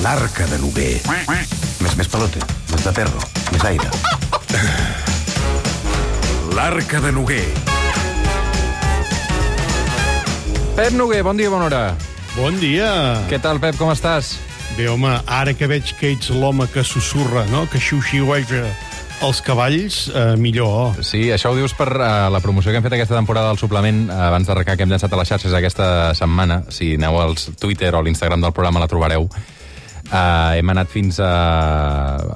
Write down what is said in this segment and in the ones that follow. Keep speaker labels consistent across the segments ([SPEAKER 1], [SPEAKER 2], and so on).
[SPEAKER 1] L'arca de Noguer. Més, més pelote, més de perro, més aire. L'arca de Noguer.
[SPEAKER 2] Pep Noguer, bon dia, bona hora.
[SPEAKER 3] Bon dia.
[SPEAKER 2] Què tal, Pep, com estàs?
[SPEAKER 3] Bé, home, ara que veig que ets l'home que susurra, no? que xiu-xiueja els cavalls, eh, millor.
[SPEAKER 2] Sí, això ho dius per uh, la promoció que hem fet aquesta temporada del suplement uh, abans d'arrencar que hem llançat a les xarxes aquesta setmana. Si aneu al Twitter o l'Instagram del programa la trobareu. Uh, hem anat fins a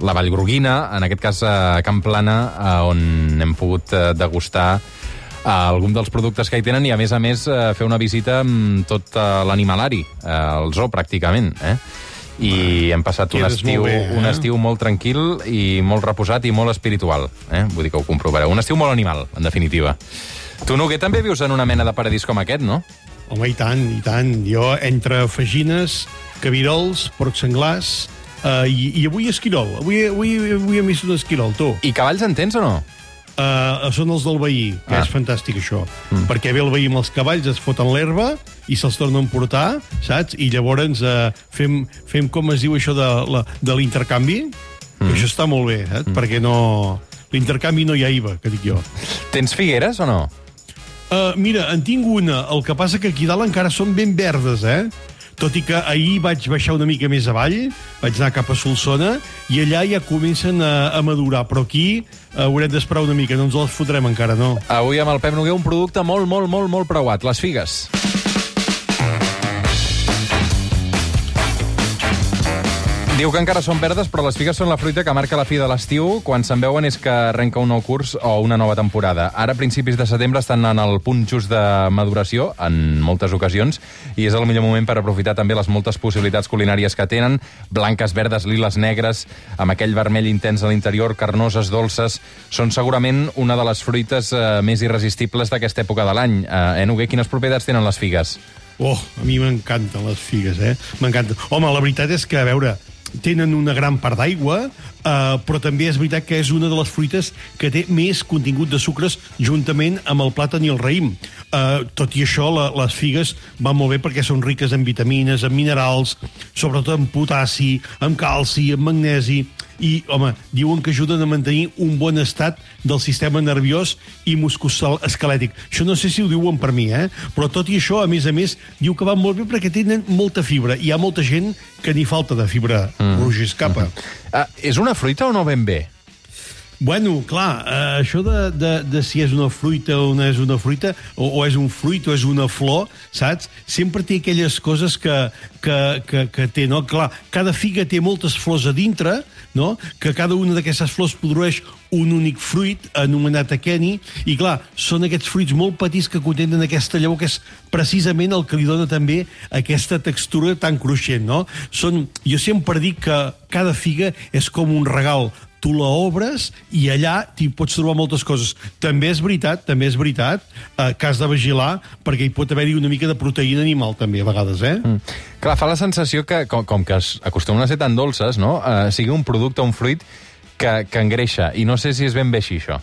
[SPEAKER 2] la Vallgroguina, en aquest cas a Camp Plana, uh, on hem pogut uh, degustar uh, algun dels productes que hi tenen i, a més a més, fer una visita amb tot l'animalari, el zoo, pràcticament. Eh? I hem passat un
[SPEAKER 3] quedes
[SPEAKER 2] estiu,
[SPEAKER 3] bé, eh?
[SPEAKER 2] un estiu molt tranquil i molt reposat i molt espiritual. Eh? Vull dir que ho comprovareu. Un estiu molt animal, en definitiva. Tu, Noguer, també vius en una mena de paradís com aquest, no?
[SPEAKER 3] Home, i tant, i tant. Jo, entre fagines, cabirols, porcs senglars, eh, i, i avui esquirol. Avui, avui, avui hem vist un esquirol, tu.
[SPEAKER 2] I cavalls en tens o no?
[SPEAKER 3] Uh, són els del veí, que
[SPEAKER 2] Ah.
[SPEAKER 3] és fantàstic, això. Mm. Perquè ve el veí amb els cavalls, es foten l'herba i se'ls torna a emportar, saps? I llavors uh, fem, fem, com es diu això de, de l'intercanvi, mm. això està molt bé, eh? mm. perquè no... L'intercanvi no hi ha IVA, que dic jo.
[SPEAKER 2] Tens figueres o no?
[SPEAKER 3] Uh, mira, en tinc una, el que passa que aquí dalt encara són ben verdes, eh? Tot i que ahir vaig baixar una mica més avall, vaig anar cap a Solsona, i allà ja comencen a, a madurar, però aquí uh, haurem d'esperar una mica, no ens les fotrem encara, no.
[SPEAKER 2] Avui amb el Pep Noguer un producte molt, molt, molt, molt preuat, les figues. Diu que encara són verdes, però les figues són la fruita que marca la fi de l'estiu. Quan se'n veuen és que arrenca un nou curs o una nova temporada. Ara, a principis de setembre, estan en el punt just de maduració, en moltes ocasions, i és el millor moment per aprofitar també les moltes possibilitats culinàries que tenen, blanques, verdes, liles, negres, amb aquell vermell intens a l'interior, carnoses, dolces... Són segurament una de les fruites eh, més irresistibles d'aquesta època de l'any. Eh, eh, Noguer, quines propietats tenen les figues?
[SPEAKER 3] Oh, a mi m'encanten les figues, eh? M'encanten. Home, la veritat és que, a veure, tenen una gran part d'aigua, eh, però també és veritat que és una de les fruites que té més contingut de sucres juntament amb el plàtan i el raïm. Eh, tot i això, la, les figues van molt bé perquè són riques en vitamines, en minerals, sobretot en potassi, en calci, en magnesi, i, home, diuen que ajuden a mantenir un bon estat del sistema nerviós i musculoesquelètic. Això no sé si ho diuen per mi, eh? Però tot i això, a més a més, diu que van molt bé perquè tenen molta fibra. Hi ha molta gent que ni falta de fibra mm. rugis capa.
[SPEAKER 2] Uh, és una fruita o no ben bé?
[SPEAKER 3] Bueno, clar, eh, això de, de, de si és una fruita o no és una fruita, o, o és un fruit o és una flor, saps? Sempre té aquelles coses que, que, que, que té, no? Clar, cada figa té moltes flors a dintre, no? Que cada una d'aquestes flors produeix un únic fruit anomenat aqueni, i clar, són aquests fruits molt petits que contenen aquesta llavor que és precisament el que li dona també aquesta textura tan cruixent, no? Són, jo sempre dic que cada figa és com un regal tu la obres i allà t'hi pots trobar moltes coses. També és veritat, també és veritat, eh, que has de vigilar perquè hi pot haver-hi una mica de proteïna animal també, a vegades, eh? Mm.
[SPEAKER 2] Clar, fa la sensació que, com, com que es acostumen a ser tan dolces, no? Uh, sigui un producte, un fruit, que, que engreixa. I no sé si és ben bé així, això.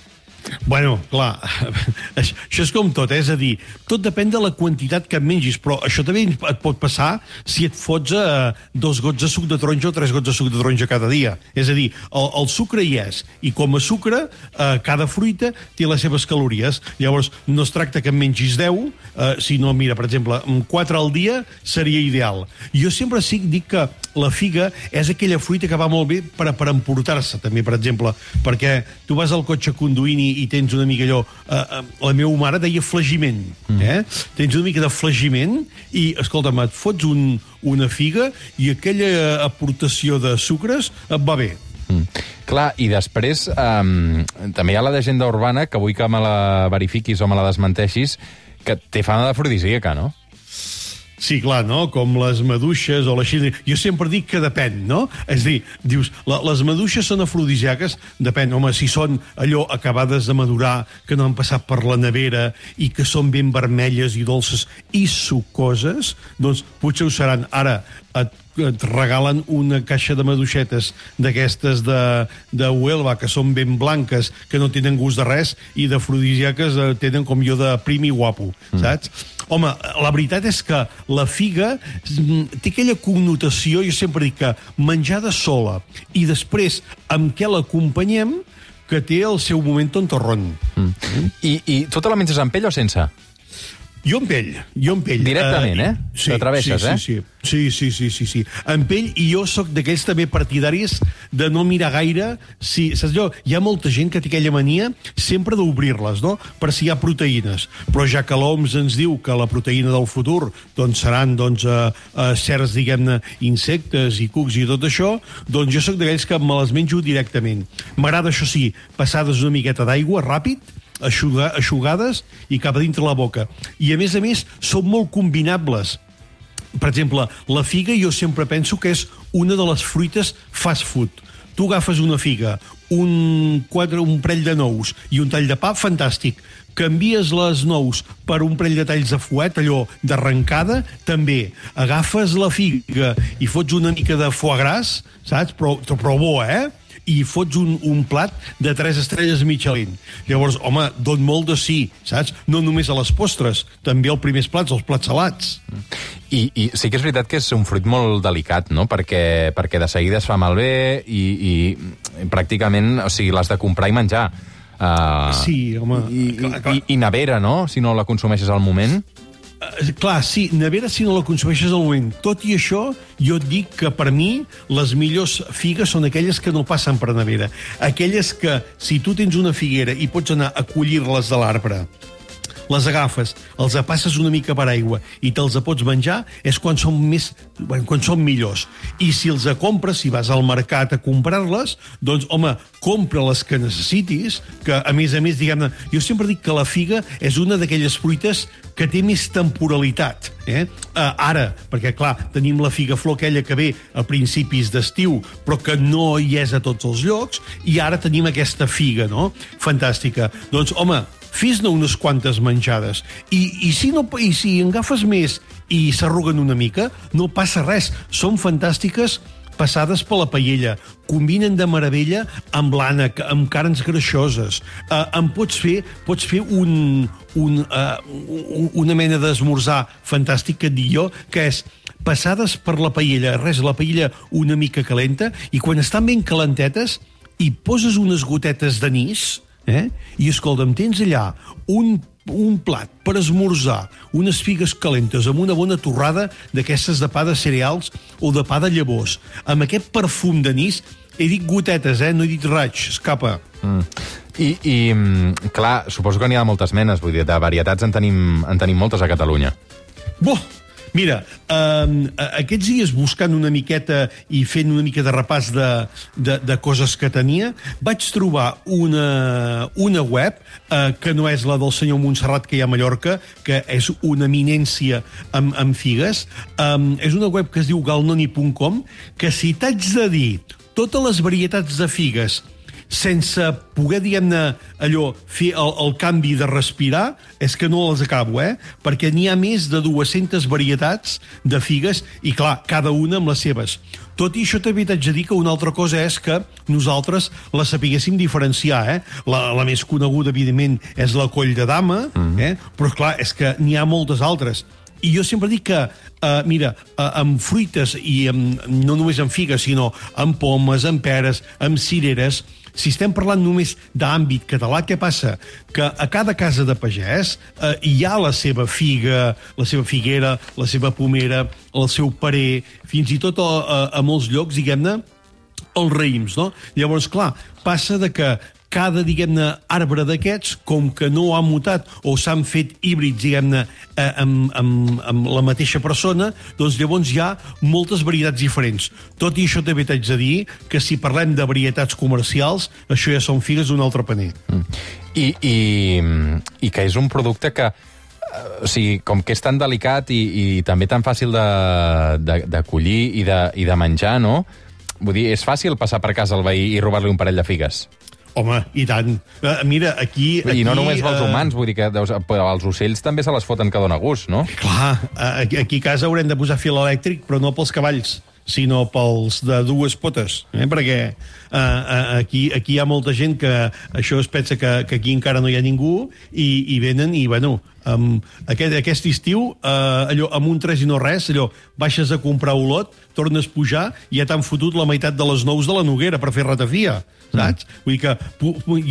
[SPEAKER 3] Bueno, clar, això és com tot, eh? és a dir, tot depèn de la quantitat que mengis, però això també et pot passar si et fots eh, dos gots de suc de taronja o tres gots de suc de taronja cada dia. És a dir, el, el sucre hi és, i com a sucre, eh, cada fruita té les seves calories. Llavors, no es tracta que en mengis 10, eh, sinó, mira, per exemple, 4 al dia seria ideal. Jo sempre sí dic que la figa és aquella fruita que va molt bé per, per emportar-se, també, per exemple, perquè tu vas al cotxe conduint i, i tens una mica allò... Eh, eh, la meva mare deia flagiment, eh? Tens una mica de flagiment i, escolta'm, et fots un, una figa i aquella aportació de sucres et va bé.
[SPEAKER 2] Mm. Clar, i després um, també hi ha la llegenda urbana, que vull que me la verifiquis o me la desmenteixis, que té fama d'afrodisíaca, no?
[SPEAKER 3] Sí, clar, no? Com les maduixes o la xina... Jo sempre dic que depèn, no? És dir, dius, la, les maduixes són afrodisíaques? Depèn, home, si són allò acabades de madurar, que no han passat per la nevera i que són ben vermelles i dolces i sucoses, doncs potser ho seran. Ara, et, et regalen una caixa de maduixetes d'aquestes de, de Huelva, que són ben blanques, que no tenen gust de res, i d'afrodisíaques eh, tenen com jo de prim i guapo, mm. saps? Home, la veritat és que la figa mm, té aquella connotació, jo sempre dic que menjada sola i després amb què l'acompanyem que té el seu moment tontorrón.
[SPEAKER 2] Mm. I, I tu te la menges amb pell o sense?
[SPEAKER 3] Jo amb pell, jo amb pell.
[SPEAKER 2] Directament, eh?
[SPEAKER 3] Sí,
[SPEAKER 2] T'atreveixes,
[SPEAKER 3] sí,
[SPEAKER 2] eh?
[SPEAKER 3] Sí, sí, sí, sí, sí, sí. Amb pell, i jo sóc d'aquells també partidaris de no mirar gaire si... Saps allò? Hi ha molta gent que té aquella mania sempre d'obrir-les, no?, per si hi ha proteïnes. Però ja que l'OMS ens diu que la proteïna del futur doncs, seran doncs, uh, uh, certs, diguem-ne, insectes i cucs i tot això, doncs jo sóc d'aquells que me les menjo directament. M'agrada, això sí, passades una miqueta d'aigua, ràpid, aixugar, aixugades i cap a dintre la boca. I, a més a més, són molt combinables. Per exemple, la figa jo sempre penso que és una de les fruites fast food. Tu agafes una figa, un, quatre, un parell de nous i un tall de pa, fantàstic. Canvies les nous per un parell de talls de fuet, allò d'arrencada, també. Agafes la figa i fots una mica de foie gras, saps? Però, però bo, eh? I fots un, un plat de tres estrelles Michelin. Llavors, home, don molt de sí, saps? No només a les postres, també als primers plats, als plats salats.
[SPEAKER 2] I, I sí que és veritat que és un fruit molt delicat, no? Perquè, perquè de seguida es fa malbé i, i pràcticament, o sigui, l'has de comprar i menjar. Uh,
[SPEAKER 3] sí, home.
[SPEAKER 2] I,
[SPEAKER 3] clar, clar.
[SPEAKER 2] i, I nevera, no?, si no la consumeixes al moment.
[SPEAKER 3] Uh, clar, sí, nevera si no la consumeixes al moment. Tot i això, jo et dic que per mi les millors figues són aquelles que no passen per nevera. Aquelles que, si tu tens una figuera i pots anar a collir-les de l'arbre, les agafes, els passes una mica per aigua i te'ls pots menjar, és quan són més bueno, quan són millors. I si els compres, si vas al mercat a comprar-les, doncs, home, compra les que necessitis, que, a més a més, diguem-ne, jo sempre dic que la figa és una d'aquelles fruites que té més temporalitat. Eh? Uh, ara, perquè, clar, tenim la figa flor aquella que ve a principis d'estiu, però que no hi és a tots els llocs, i ara tenim aquesta figa, no?, fantàstica. Doncs, home, fes-ne unes quantes menjades. I, i, si no, I si en agafes més i s'arruguen una mica, no passa res. Són fantàstiques passades per la paella. Combinen de meravella amb l'ànec, amb carns greixoses. Uh, en pots fer, pots fer un, un, uh, una mena d'esmorzar fantàstic que et dic jo, que és passades per la paella, res, la paella una mica calenta, i quan estan ben calentetes, hi poses unes gotetes d'anís, eh? i escolta'm, tens allà un, un plat per esmorzar, unes figues calentes amb una bona torrada d'aquestes de pa de cereals o de pa de llavors, amb aquest perfum d'anís, he dit gotetes, eh? no he dit raig, escapa.
[SPEAKER 2] Mm. I, i, clar, suposo que n'hi ha moltes menes, vull dir, de varietats en tenim, en tenim moltes a Catalunya.
[SPEAKER 3] Boh, Mira, eh, aquests dies buscant una miqueta i fent una mica de repàs de, de, de coses que tenia, vaig trobar una, una web eh, que no és la del senyor Montserrat que hi ha a Mallorca, que és una eminència amb, amb figues. Eh, és una web que es diu galnoni.com, que si t'haig de dir totes les varietats de figues sense poder, diguem-ne, allò, fer el, el canvi de respirar, és que no les acabo, eh? Perquè n'hi ha més de 200 varietats de figues i, clar, cada una amb les seves. Tot i això també t'haig de dir que una altra cosa és que nosaltres la sapiguéssim diferenciar, eh? La, la més coneguda, evidentment, és la coll de dama, mm -hmm. eh? Però, clar, és que n'hi ha moltes altres. I jo sempre dic que, uh, mira, uh, amb fruites i amb, no només amb figues, sinó amb pomes, amb peres, amb cireres, si estem parlant només d'àmbit català, què passa? Que a cada casa de pagès eh, hi ha la seva figa, la seva figuera, la seva pomera, el seu parer, fins i tot a, a, a molts llocs, diguem-ne, els raïms, no? Llavors, clar, passa de que cada, diguem-ne, arbre d'aquests, com que no ha mutat o s'han fet híbrids, diguem-ne, eh, amb, amb, amb la mateixa persona, doncs llavors hi ha moltes varietats diferents. Tot i això també t'haig de dir que si parlem de varietats comercials, això ja són figues d'un altre paner. Mm.
[SPEAKER 2] I, i, I que és un producte que o sigui, com que és tan delicat i, i també tan fàcil de, de, de collir i de, i de menjar, no? Vull dir, és fàcil passar per casa al veí i robar-li un parell de figues.
[SPEAKER 3] Home, i tant. Uh, mira, aquí...
[SPEAKER 2] I no
[SPEAKER 3] aquí,
[SPEAKER 2] només pels
[SPEAKER 3] uh,
[SPEAKER 2] humans, vull dir que deus, els ocells també se les foten que dona gust, no?
[SPEAKER 3] Clar, aquí, a casa haurem de posar fil elèctric, però no pels cavalls sinó pels de dues potes, eh? perquè uh, aquí, aquí hi ha molta gent que això es pensa que, que aquí encara no hi ha ningú i, i venen i, bueno, Um, aquest, aquest estiu, uh, allò, amb un 3 i no res, allò, baixes a comprar olot, tornes a pujar i ja t'han fotut la meitat de les nous de la Noguera per fer ratafia, saps? Mm. Vull dir que,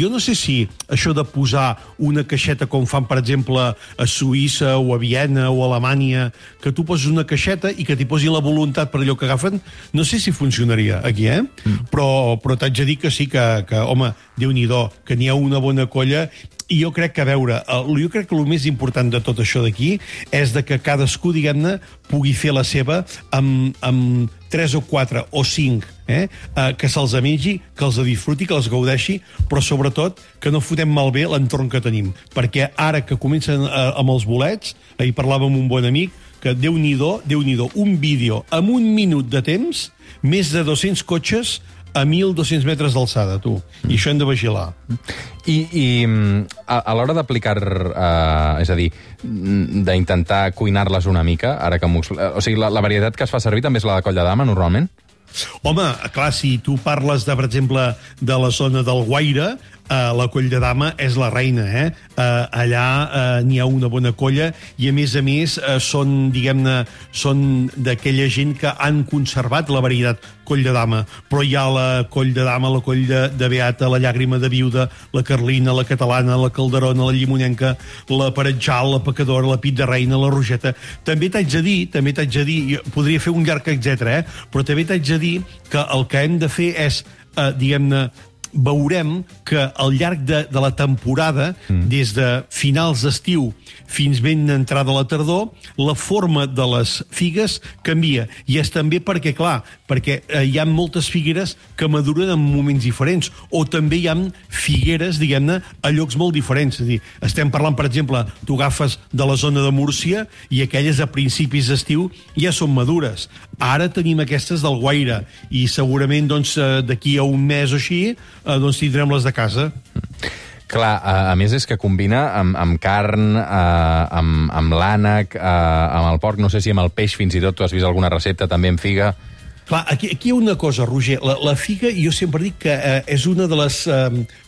[SPEAKER 3] jo no sé si això de posar una caixeta com fan, per exemple, a Suïssa o a Viena o a Alemanya, que tu poses una caixeta i que t'hi posin la voluntat per allò que agafen, no sé si funcionaria aquí, eh? Mm. Però, però t'haig de dir que sí que, que home, déu nhi que n'hi ha una bona colla i jo crec que, a veure, jo crec que el més important de tot això d'aquí és de que cadascú, diguem-ne, pugui fer la seva amb, amb 3 o 4 o 5, eh? eh que se'ls mengi, que els disfruti, que els gaudeixi, però sobretot que no fotem malbé l'entorn que tenim. Perquè ara que comencen eh, amb els bolets, ahir parlàvem amb un bon amic, que déu nhi déu un vídeo amb un minut de temps, més de 200 cotxes a 1.200 metres d'alçada, tu. I això hem de vigilar.
[SPEAKER 2] I, i a, a l'hora d'aplicar, uh, és a dir, d'intentar cuinar-les una mica, ara que O sigui, la, la varietat que es fa servir també és la de coll de dama, normalment?
[SPEAKER 3] Home, clar, si tu parles, de, per exemple, de la zona del Guaire, eh, la coll de dama és la reina, eh? eh allà eh, n'hi ha una bona colla i, a més a més, eh, són, diguem-ne, són d'aquella gent que han conservat la varietat coll de dama, però hi ha la coll de dama, la coll de, de beata, la llàgrima de viuda, la carlina, la catalana, la calderona, la llimonenca, la paretjal, la pecadora, la pit de reina, la rogeta. També t'haig de dir, també t'haig de dir, podria fer un llarg etc, eh? però també t'haig de dir que el que hem de fer és eh, diguem-ne, veurem que al llarg de, de la temporada, mm. des de finals d'estiu fins ben entrada la tardor, la forma de les figues canvia. I és també perquè, clar, perquè eh, hi ha moltes figueres que maduren en moments diferents, o també hi ha figueres, diguem-ne, a llocs molt diferents. És a dir, estem parlant, per exemple, tu agafes de la zona de Múrcia i aquelles a principis d'estiu ja són madures. Ara tenim aquestes del Guaire i segurament doncs, eh, d'aquí a un mes o així eh, doncs tindrem les de casa.
[SPEAKER 2] Clar, a, a més és que combina amb, amb carn, eh, amb, amb l'ànec, eh, amb el porc, no sé si amb el peix fins i tot, tu has vist alguna recepta també amb figa?
[SPEAKER 3] Clar, aquí, aquí hi ha una cosa, Roger. La, la figa, jo sempre dic que eh, és una de les eh,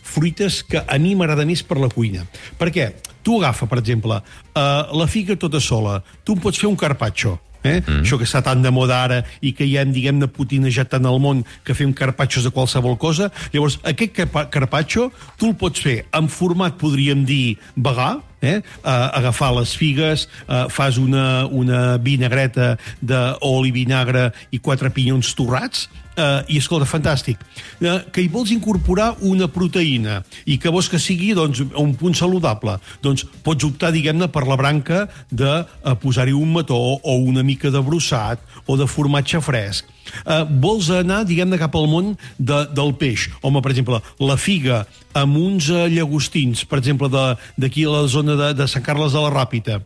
[SPEAKER 3] fruites que a mi m'agrada més per la cuina. Per què? Tu agafa, per exemple, eh, la figa tota sola. Tu pots fer un carpaccio eh? Mm. Això que està tan de moda ara i que ja hem, diguem-ne, putinejat tant al món que fem carpatxos de qualsevol cosa. Llavors, aquest carpaccio tu el pots fer en format, podríem dir, vegà, eh? Uh, agafar les figues, uh, fas una, una vinagreta d'oli, vinagre i quatre pinyons torrats, uh, i escolta, fantàstic, uh, que hi vols incorporar una proteïna i que vols que sigui doncs, un punt saludable, doncs pots optar, diguem-ne, per la branca de uh, posar-hi un mató o una mica de brossat o de formatge fresc. Uh, vols anar, diguem-ne, cap al món de, del peix. Home, per exemple, la figa amb uns uh, llagostins, per exemple, d'aquí a la zona de, de Sant Carles de la Ràpita,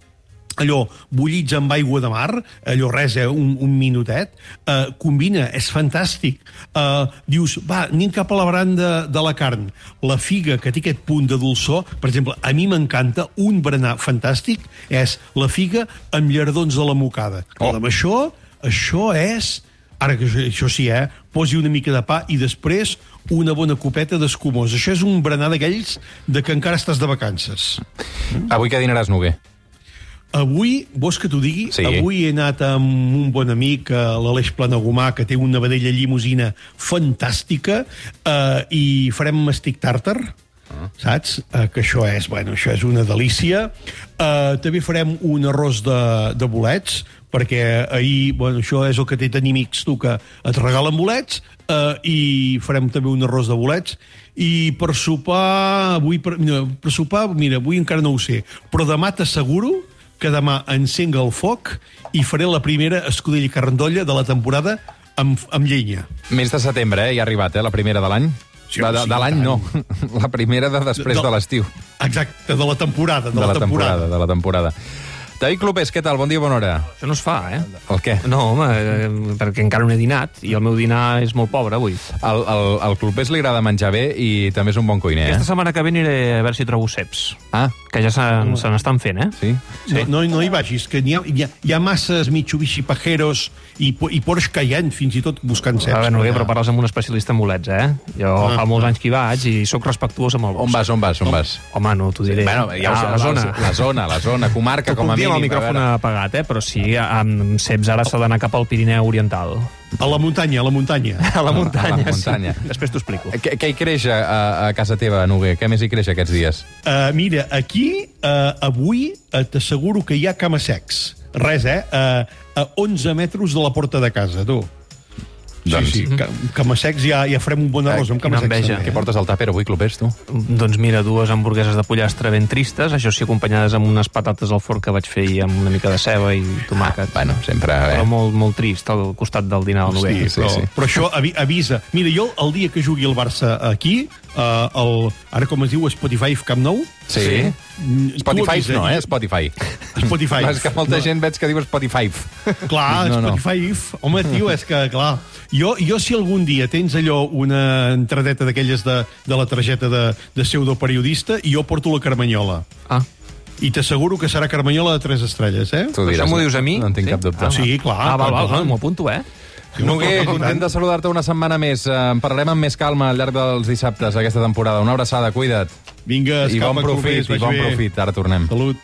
[SPEAKER 3] allò bullits amb aigua de mar, allò res, eh, un, un minutet, eh, combina, és fantàstic. Eh, dius, va, anem cap a la baranda de, de la carn. La figa, que té aquest punt de dolçor, per exemple, a mi m'encanta, un berenar fantàstic, és la figa amb llardons de la mocada. Oh. Amb això, això és Ara que això, això sí, eh? Posi una mica de pa i després una bona copeta d'escumós. Això és un berenar d'aquells de que encara estàs de vacances.
[SPEAKER 2] Avui què dinaràs, Noguer?
[SPEAKER 3] Avui, vols que t'ho digui?
[SPEAKER 2] Sí.
[SPEAKER 3] Avui he anat amb un bon amic, eh, l'Aleix Planagumà, que té una vedella llimusina fantàstica, eh, i farem mastic tàrtar, ah. saps? Eh, que això és, bueno, això és una delícia. Eh, també farem un arròs de, de bolets, perquè ahir, bueno, això és el que té tenir amics tu, que et regalen bolets, eh, i farem també un arròs de bolets, i per sopar, avui, per, mira, per sopar, mira, avui encara no ho sé, però demà t'asseguro que demà encenga el foc i faré la primera escudella carrandolla de la temporada amb, amb llenya.
[SPEAKER 2] Mes de setembre, eh? Ja ha arribat, eh? La primera de l'any. Sí, de, de, de l'any no, la primera de després de, de l'estiu.
[SPEAKER 3] Exacte, de la temporada. De,
[SPEAKER 2] de la, la temporada. temporada. De la temporada. David Clopés, què tal? Bon dia, bona hora.
[SPEAKER 4] Això no es fa, eh?
[SPEAKER 2] El què?
[SPEAKER 4] No, home, eh, perquè encara no he dinat i el meu dinar és molt pobre avui.
[SPEAKER 2] Al, al, al Clopés li agrada menjar bé i també és un bon cuiner, eh?
[SPEAKER 4] Aquesta setmana que ve aniré a veure si trobo ceps,
[SPEAKER 2] Ah,
[SPEAKER 4] que ja se, se n'estan fent, eh?
[SPEAKER 2] sí?
[SPEAKER 3] Sí. No, no, no hi vagis, que n'hi ha, hi, ha, hi ha masses Mitsubishi Pajeros i, i Porsche Cayenne, fins i tot buscant ceps.
[SPEAKER 4] A veure, Noguer,
[SPEAKER 3] per
[SPEAKER 4] però parles amb un especialista en bolets, eh? Jo
[SPEAKER 3] Ah,
[SPEAKER 4] fa molts anys que hi vaig i sóc respectuós amb el
[SPEAKER 2] On vas, on vas, on vas?
[SPEAKER 4] Home, no t'ho diré.
[SPEAKER 2] Bueno, ja
[SPEAKER 4] Ah,
[SPEAKER 2] sé,
[SPEAKER 4] la zona.
[SPEAKER 2] La zona, la zona, comarca, com a mínim.
[SPEAKER 4] Amb el micròfon apagat, eh? Però sí, amb ceps ara s'ha d'anar cap al Pirineu Oriental.
[SPEAKER 3] A la muntanya, a la muntanya.
[SPEAKER 4] A la muntanya,
[SPEAKER 2] a la muntanya.
[SPEAKER 4] sí. Després t'ho explico.
[SPEAKER 2] Què, què hi creix a, a, a casa teva, Noguer? Què més hi creix aquests dies?
[SPEAKER 3] Uh, mira, aquí, uh, avui, uh, t'asseguro que hi ha cama-secs. Res, eh? Uh, a 11 metres de la porta de casa, tu.
[SPEAKER 2] Doncs-
[SPEAKER 3] Sí, sí, ca- cama-secs ja, ja farem un bon arròs amb
[SPEAKER 4] quina
[SPEAKER 3] cama-secs.
[SPEAKER 4] enveja.
[SPEAKER 2] Què
[SPEAKER 3] eh?
[SPEAKER 2] portes al tàper avui, Clopés, tu?
[SPEAKER 4] Doncs mira, dues hamburgueses de pollastre ben tristes, això sí, acompanyades amb unes patates al forn que vaig fer i amb una mica de ceba i tomàquet.
[SPEAKER 2] Bueno, sempre... Eh?
[SPEAKER 4] Però molt, molt trist al costat del dinar del
[SPEAKER 3] Hosti,
[SPEAKER 4] Noguer.
[SPEAKER 2] sí,
[SPEAKER 3] però,
[SPEAKER 2] sí.
[SPEAKER 3] però això avi, avisa. Mira, jo el dia que jugui el Barça aquí, uh, el, ara com es diu, Spotify Camp Nou,
[SPEAKER 2] Sí.
[SPEAKER 4] Sí.
[SPEAKER 3] mm,
[SPEAKER 2] Spotify no, eh? Spotify.
[SPEAKER 3] Spotify.
[SPEAKER 2] és que molta gent veig que diu Spotify.
[SPEAKER 3] Clar,
[SPEAKER 2] No, no.
[SPEAKER 3] Spotify, home, tio, és que, clar, jo, jo si algun dia tens allò, una entradeta d'aquelles de, de la targeta de, de pseudoperiodista, jo porto la Carmanyola.
[SPEAKER 4] Ah,
[SPEAKER 3] I t'asseguro que serà Carmanyola de tres estrelles, eh?
[SPEAKER 2] Tu diràs,
[SPEAKER 4] això m'ho dius a mi?
[SPEAKER 2] No en tinc
[SPEAKER 4] Sí?
[SPEAKER 2] cap dubte.
[SPEAKER 4] Ah,
[SPEAKER 3] Sí, clar.
[SPEAKER 4] ah val, val,
[SPEAKER 3] clar.
[SPEAKER 4] val, m'ho apunto, eh?
[SPEAKER 2] Noguer, content de saludar-te una setmana més. Eh, En parlarem amb més calma al llarg dels dissabtes aquesta temporada. Una abraçada, cuida't.
[SPEAKER 3] Vinga,
[SPEAKER 2] I bon profit, i bon
[SPEAKER 3] bé.
[SPEAKER 2] profit. Ara tornem.
[SPEAKER 3] Salut.